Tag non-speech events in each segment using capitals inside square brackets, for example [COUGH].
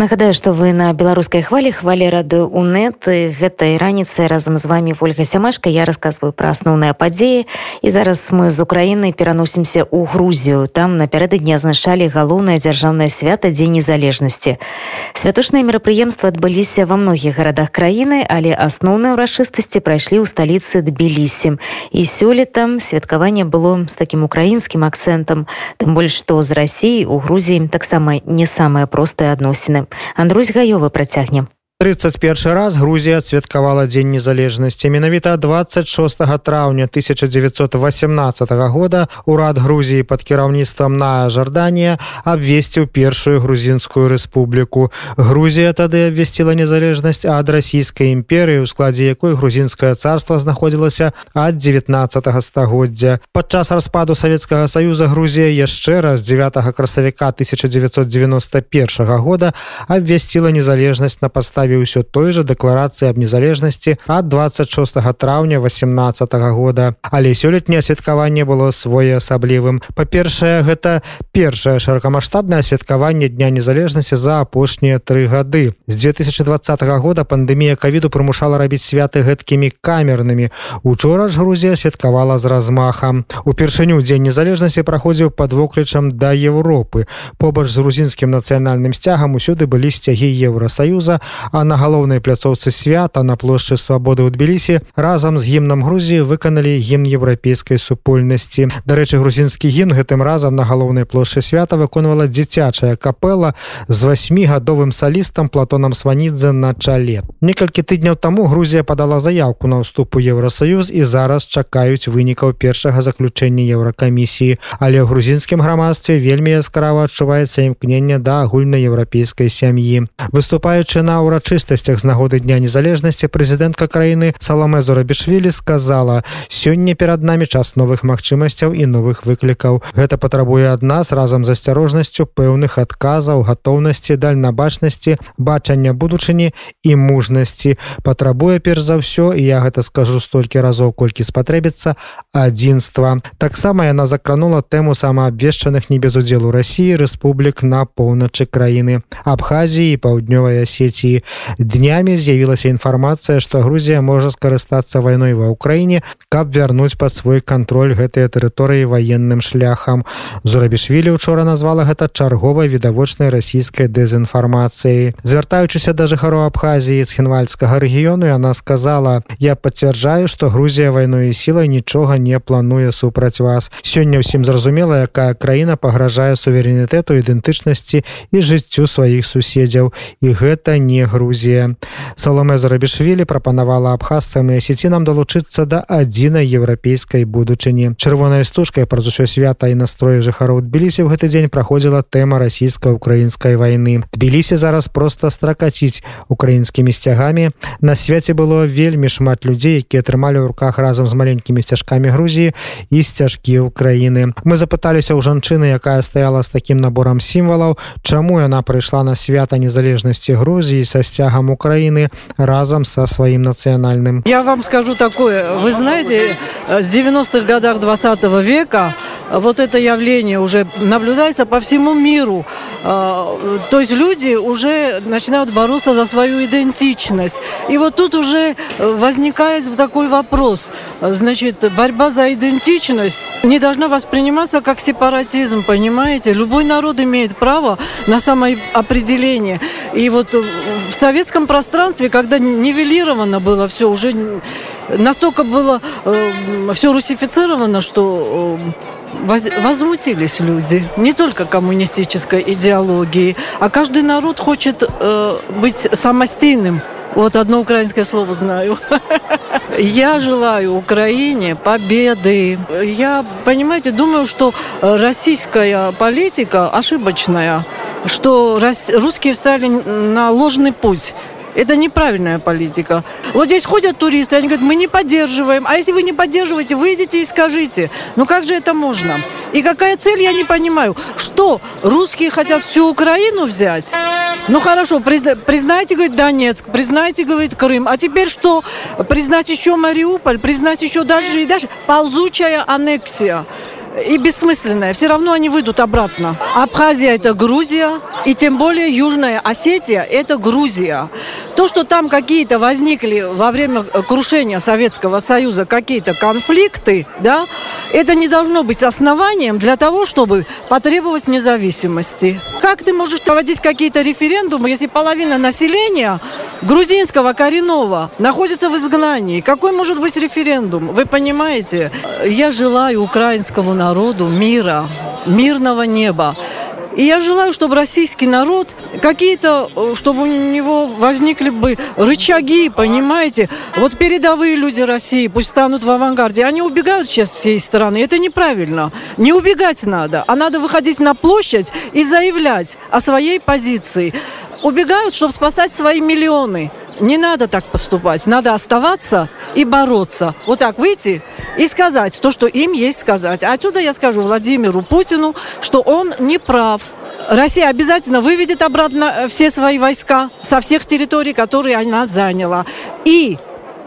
нагадаю что вы на беларускай хвалі хвалі рады унет гэтай раніцай разам з вами ольга сямашка я рассказываю пра асноўныя падзеі і зараз мы з украіны пераносімся ў грузію там напярэдадні азначалі галоўнае дзяржаўнае свята дзень незалежнасці святочныя мерапрыемствы адбыліся ва многіх гарадах краіны але асноўныя ўрачыстасці прайшлі ў сталіцы тбілісі і сёлета святкаванне было з такім украінскім акцэнтам тым больш што з рассіі у грузіі таксама не самыя простыя адносіны Андрусь гаёвы працягнем 31 раз Грузія святкавала дзень незалежнасці менавіта 26 траўня 1918 года урад Грузіі под кіраўніцтвам на Жорданія абвесціў першую грузінскую рэспубліку Грузія тады абвесціла незалежнасць ад расійскай імперыі у складзе якой грузінскае царство знаходзілася ад 19 стагоддзя падчас распаду Савецкага союза Грузія яшчэ раз 9 красавіка 1991 года абвясціла незалежнасць на паставе паставіў усё той жа дэкларацыі аб незалежнасці ад 26 траўня 18 -го года. Але сёлетняе святкаванне было своеасаблівым. Па-першае гэта першае шырокамасштабнае святкаванне дня незалежнасці за апошнія тры гады. З 2020 года пандемія кавіду прымушала рабіць святы гэткімі камернымі. Учора ж Грузія святкавала з размахам. Упершыню дзень незалежнасці праходзіў под воклічам да Европы побач з грузінскім нацыянальным сцягам усюды былі сцягі Еўросаюза а а на галоўнай пляцоўцы свята на плошчы свабоды ў тбілісі разам з гімнам Грузіі выканалі гімн еўрапейскай супольнасці. Дарэчы грузінскі гімн гэтым разам на галоўнай плошчы свята выконвала дзіцячая капела з васьмігадовым салістам платонам сванідзе на чале. Некалькі тыдняў таму Грузія падала заявку на ўступ у Еўросаюз і зараз чакаюць вынікаў першага заключэння еўракамісіі. Але ў грузінскім грамадстве вельмі яскрава адчуваецца імкнення да агульнаеўрапейскай сям'і. Выступаючы на ўрачы урачыстасцях з нагоды дня незалежнасці прэзідэнтка краіны саламе зорабішвілі сказала сёння перад намі час новых магчымасцяў і новых выклікаў. Гэта патрабуе ад нас разам з асцярожнасцю пэўных адказаў гатоўнасці дальнабачнасці бачання будучыні і мужнасці. Патрабуе перш за ўсё і я гэта скажу столькі разоў колькі спатрэбіцца адзінства таксама яна закранула тэму самаабвешчаных не без удзелу Росіі рэспублік на поўначы краіны абхазіі паўднёвай асеці днямі з'явілася інфармацыя што Грузія можа скарыстацца вайной ва ўкраіне каб вярнуць пад свой кантроль гэтыя тэрыторыі ваенным шляхам. Зурабішвілі учора назвала гэта чарговай відавочнай расійскай дэзінфармацыі звяртаючыся да жыхароў абхазіі з хінвальскага рэгіёну яна сказала я пацвярджаю што Грузія вайной і сілай нічога не плануе супраць вас. Сёння ўсім зразумела якая краіна пагражае суверэнітэту ідэнтычнасці і жыццю сваіх суседзяў. І гэта не гру Грузія. Саломе Зарабішвілі прапанавала абхазцам і асецінам далучыцца да адзінай еўрапейскай будучыні. Чырвоная стужкай праз усё свята і настроі жыхароў Тбілісі ў гэты дзень праходзіла тэма расійска-украінскай вайны. Тбілісі зараз проста стракаціць украінскімі сцягамі. На свяце было вельмі шмат людзей, якія атрымалі ў руках разам з маленькімі сцяжкамі Грузіі і сцяжкі ўкраіны. Мы запыталіся ў жанчыны, якая стаяла з такім наборам сімвалаў, чаму яна прыйшла на свята незалежнасці Грузіі са сцягам Украины разом со своим национальным. Я вам скажу такое. Вы знаете, с 90-х годах 20 века вот это явление уже наблюдается по всему миру. А, то есть люди уже начинают бороться за свою идентичность. И вот тут уже возникает такой вопрос. Значит, борьба за идентичность не должна восприниматься как сепаратизм, понимаете? Любой народ имеет право на самоопределение. И вот в советском пространстве, когда нивелировано было все, уже настолько было э, все русифицировано, что э, возмутились люди. Не только коммунистической идеологии, а каждый народ хочет э, быть самостийным. Вот одно украинское слово знаю. [LAUGHS] Я желаю Украине победы. Я, понимаете, думаю, что российская политика ошибочная что русские встали на ложный путь. Это неправильная политика. Вот здесь ходят туристы, они говорят, мы не поддерживаем. А если вы не поддерживаете, выйдите и скажите. Ну как же это можно? И какая цель, я не понимаю. Что, русские хотят всю Украину взять? Ну хорошо, призна, признайте, говорит, Донецк, признайте, говорит, Крым. А теперь что? Признать еще Мариуполь, признать еще дальше и дальше? Ползучая аннексия. И бессмысленное. Все равно они выйдут обратно. Абхазия – это Грузия, и тем более Южная Осетия – это Грузия. То, что там какие-то возникли во время крушения Советского Союза какие-то конфликты, да, это не должно быть основанием для того, чтобы потребовать независимости. Как ты можешь проводить какие-то референдумы, если половина населения грузинского коренного находится в изгнании. Какой может быть референдум? Вы понимаете? Я желаю украинскому народу мира, мирного неба. И я желаю, чтобы российский народ какие-то, чтобы у него возникли бы рычаги, понимаете? Вот передовые люди России пусть станут в авангарде. Они убегают сейчас всей страны. Это неправильно. Не убегать надо, а надо выходить на площадь и заявлять о своей позиции убегают, чтобы спасать свои миллионы. Не надо так поступать. Надо оставаться и бороться. Вот так выйти и сказать то, что им есть сказать. Отсюда я скажу Владимиру Путину, что он не прав. Россия обязательно выведет обратно э, все свои войска со всех территорий, которые она заняла. И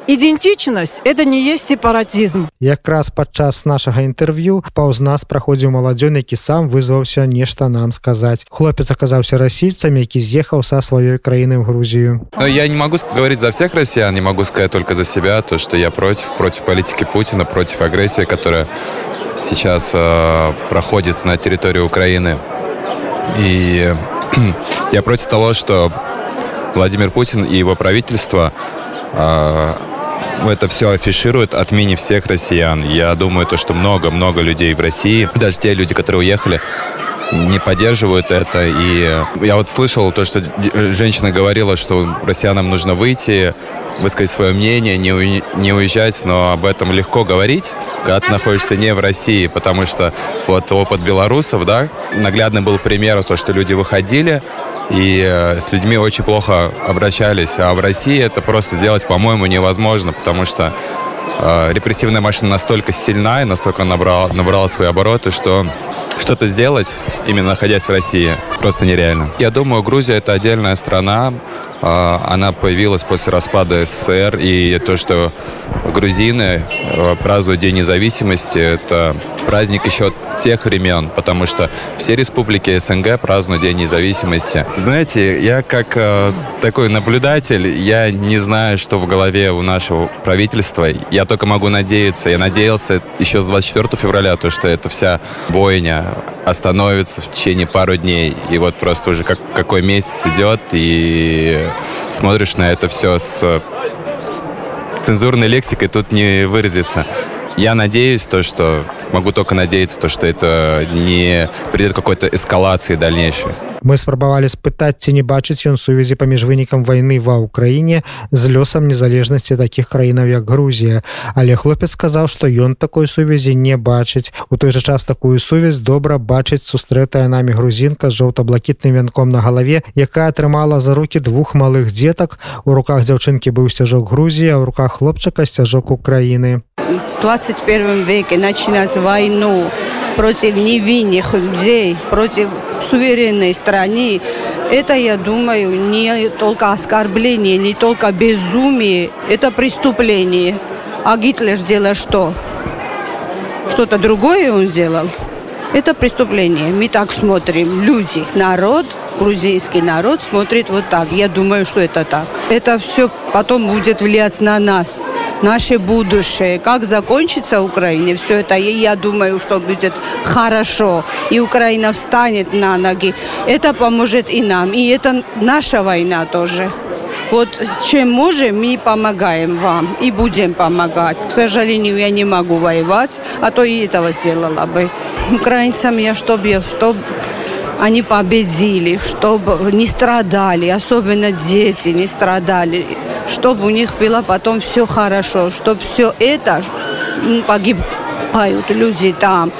ідэнтычнасць это не есть сепаратизм якраз падчас нашага інтэрв'ю паўз нас праходзіў маладзён які сам вызваўся нешта нам сказаць хлопец аказаўся расійцам які з'ехаў са сваёй краіны в грузію но я не могу говорить за всех россиян не могу сказать только за себя то что я против против политики путина против агрессии которая сейчас э, проходит на территории украины и [CLEARS THROAT] я против того что владимир путин и его правительство э, это все афиширует от мини всех россиян. Я думаю, то, что много-много людей в России, даже те люди, которые уехали, не поддерживают это. И я вот слышал то, что женщина говорила, что россиянам нужно выйти, высказать свое мнение, не, у... не уезжать, но об этом легко говорить, когда ты находишься не в России, потому что вот опыт белорусов, да, наглядный был пример, то, что люди выходили, и э, с людьми очень плохо обращались. А в России это просто сделать, по-моему, невозможно, потому что э, репрессивная машина настолько сильна и настолько набрала, набрала свои обороты, что что-то сделать, именно находясь в России, просто нереально. Я думаю, Грузия это отдельная страна. Э, она появилась после распада СССР, и то, что грузины э, празднуют День независимости, это праздник еще тех времен, потому что все республики СНГ празднуют День независимости. Знаете, я как э, такой наблюдатель, я не знаю, что в голове у нашего правительства. Я только могу надеяться. Я надеялся еще с 24 февраля, то, что эта вся бойня остановится в течение пару дней. И вот просто уже как, какой месяц идет, и смотришь на это все с цензурной лексикой тут не выразиться. Я надеюсь, то, что могу только надеяться, то, что это не придет к какой-то эскалации дальнейшей Мы спрабавалі спытаць ці не бачыць ён сувязі паміж вынікам вайны ва ўкраіне з лёсам незалежнасці такіх краінаў як Грузія але хлопец сказаў што ён такой сувязі не бачыць у той жа час такую сувязь добра бачыць сустрэтая намі грузінка з жоўта-блакітным вянком на галаве якая атрымала за руки двух малых дзетак у руках дзяўчынкі быў сцяжок Грузія у руках хлопчыка сцяжок Украіны 21 веке начинать войну против невинных людей против суверенной страны, это, я думаю, не только оскорбление, не только безумие, это преступление. А Гитлер сделал что? Что-то другое он сделал? Это преступление. Мы так смотрим. Люди, народ, грузинский народ смотрит вот так. Я думаю, что это так. Это все потом будет влиять на нас наше будущее. Как закончится Украина, все это, я думаю, что будет хорошо. И Украина встанет на ноги. Это поможет и нам. И это наша война тоже. Вот чем можем, мы помогаем вам и будем помогать. К сожалению, я не могу воевать, а то и этого сделала бы. Украинцам я, чтобы, чтобы они победили, чтобы не страдали, особенно дети не страдали чтобы у них было потом все хорошо, чтобы все это ну, погибают люди там,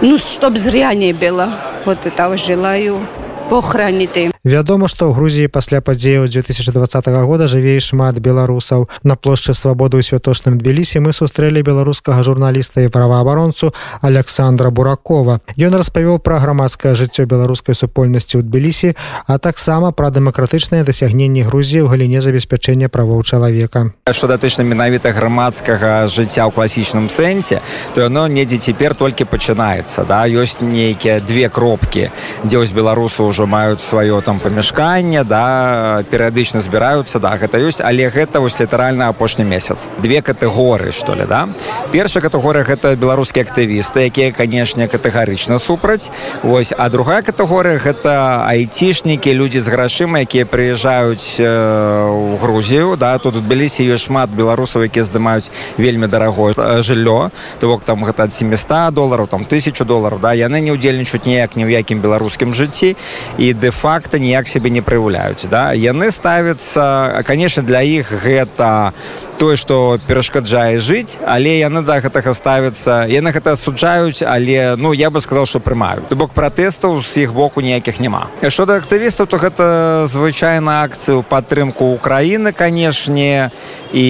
ну, чтобы зря не было. Вот этого желаю похороните. Вядома, што ў Грузіі пасля падзеяў 2020 года жыве шмат беларусаў. На плошчы свабоды ў святочным Тбілісі мы сустрэлі беларускага журналіста і праваабаронцу Александра Буракова. Ён распавёў пра грамадскае жыццё беларускай супольнасці ў Тбілісі, а таксама пра дэмакратычныя дасягненні Грузіі ў галіне забеспячэння правоў чалавека. Што датычна менавіта грамадскага жыцця ў класічным сэнсе, то яно недзе цяпер толькі пачынаецца. Да? ёсць нейкія две кропкі, дзе вось беларусы ўжо маюць сваё там памяшканне да перыядычна збіраюцца да гэта ёсць але гэта вось літаральна апошні месяц. Две катэгорыі што ли да? Першая катэгорыя гэта беларускія актывісты якія канешне катэгарычна супраць. Ось а другая катэгорыя гэта айцішнікі людзі з грашыма якія прыязджаюць э, у грузію да? Тут адбыліся ёсць шмат беларусаў якія здымаюць вельмі дарагое жыллё. То бок там гэта ад 700 долараў там тысячу долараў да? Яны не ўдзельнічаюць ніяк ні ў якім беларускім жыцці і де-факта ніяк сябе не праяўляюць да яны ставяцца конечно для іх гэта тое што перашкаджае жыць але яны да гэтага ставяцца яны гэта асуджаюць але ну я бы сказал что прымаю то бок пратэстаў з іх боку ніякіх няма. Що да актывістаў то гэта звычайна акцыю падтрымку Украіны канешне і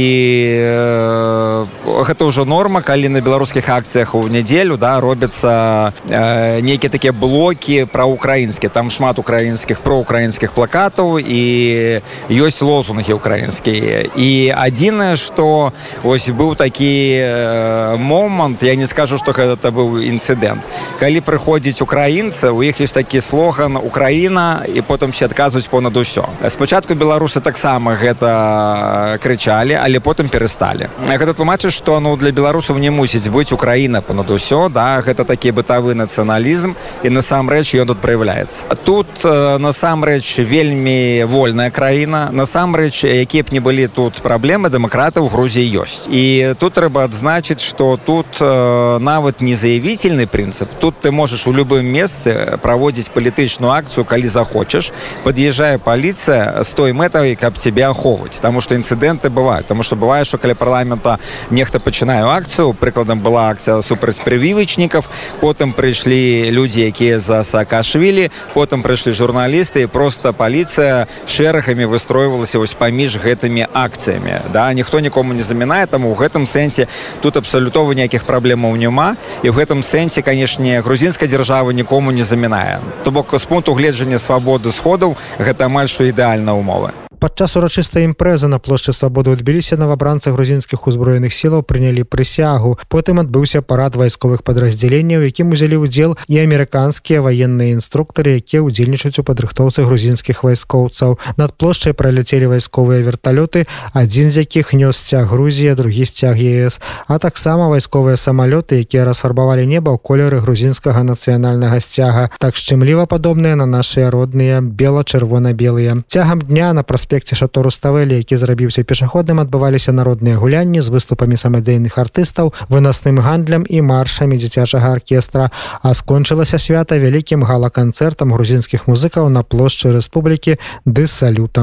э, гэта ўжо норма калі на беларускіх акцыях у нядзелю да робяцца э, нейкія такія блокі пра украінскі там шмат украінскіх проукраінскіх плакатаў і ёсць лозунгі украінскія. І адзінае что ось быў такі э, момант я не скажу что гэта быў інцыдэнт. Калі прыходзіць украінцы у іх ёсць такі слоган украіна і потым все адказваюць понад усё. Спачатку беларусы таксама гэта крычалі але потым перасталі. Гэта тлумачыць что ну для беларусаў не мусіць быць украіна понад усё да гэта такі бытавы нацыяналізм і насамрэч ён тут проявляецца тут э, насамрэч вельмі вольная краіна насамрэч якія б не былі тут праблемы дэмакраты кандидата ў грузіі ёсць і тут трэба адзначыць что тут э, нават не заявительны прынцып тут ты можаш у любым месцы праводзіць палітычную акцыю калі захочаш под'язджае паліцыя з той мэтавай каб цябе ахоўваць таму что інцыдэнты бываюць тому что бывае что каля парламента нехта пачынаю акцыю прыкладам была акцыя супраць прывівачнікаў потым прыйшлі людзі якія за саакашвілі потым прыйшлі журналісты і просто паліцыя шэрагамі выстройвалася вось паміж гэтымі акцыямі да ніхто нікому не замінае таму у гэтым сэнсе тут абсалютова ніякіх праблемаў няма. І ў гэтым сэнсе канешне грузінская дзяржава нікому не замінае. То бок з пункту гледжання свабоды сходаў гэта амаль што ідэальна умовы падчас урачыстай імпрэзы на плошчы свабоды адбіліся навабранцы грузінскіх узброеных сілаў прынялі прысягу. Потым адбыўся парад вайсковых падраздзяленняў якім узялі ўдзел і амерыканскія ваенныя інструктары якія ўдзельнічаюць у падрыхтоўцы грузінскіх вайскоўцаў. Над плошчай праляцелі вайсковыя верталёты адзін з якіх нёс сцяг грузія другі сцяг ес а таксама вайсковыя самалёты якія расфарбавалі неба ў колеры грузінскага нацыянальнага сцяга. Так шчымліва падобныя на нашыя родныя бела-чырвона-белыя. Цягам дня на прасп праспекце шато руставелі які зрабіўся пешаходным адбываліся народныя гулянні з выступамі самадзейных артыстаў вынасным гандлем і маршамі дзіцячага аркестра а скончылася свята вялікім гала-канцэртам грузінскіх музыкаў на плошчы рэспублікі ды салютам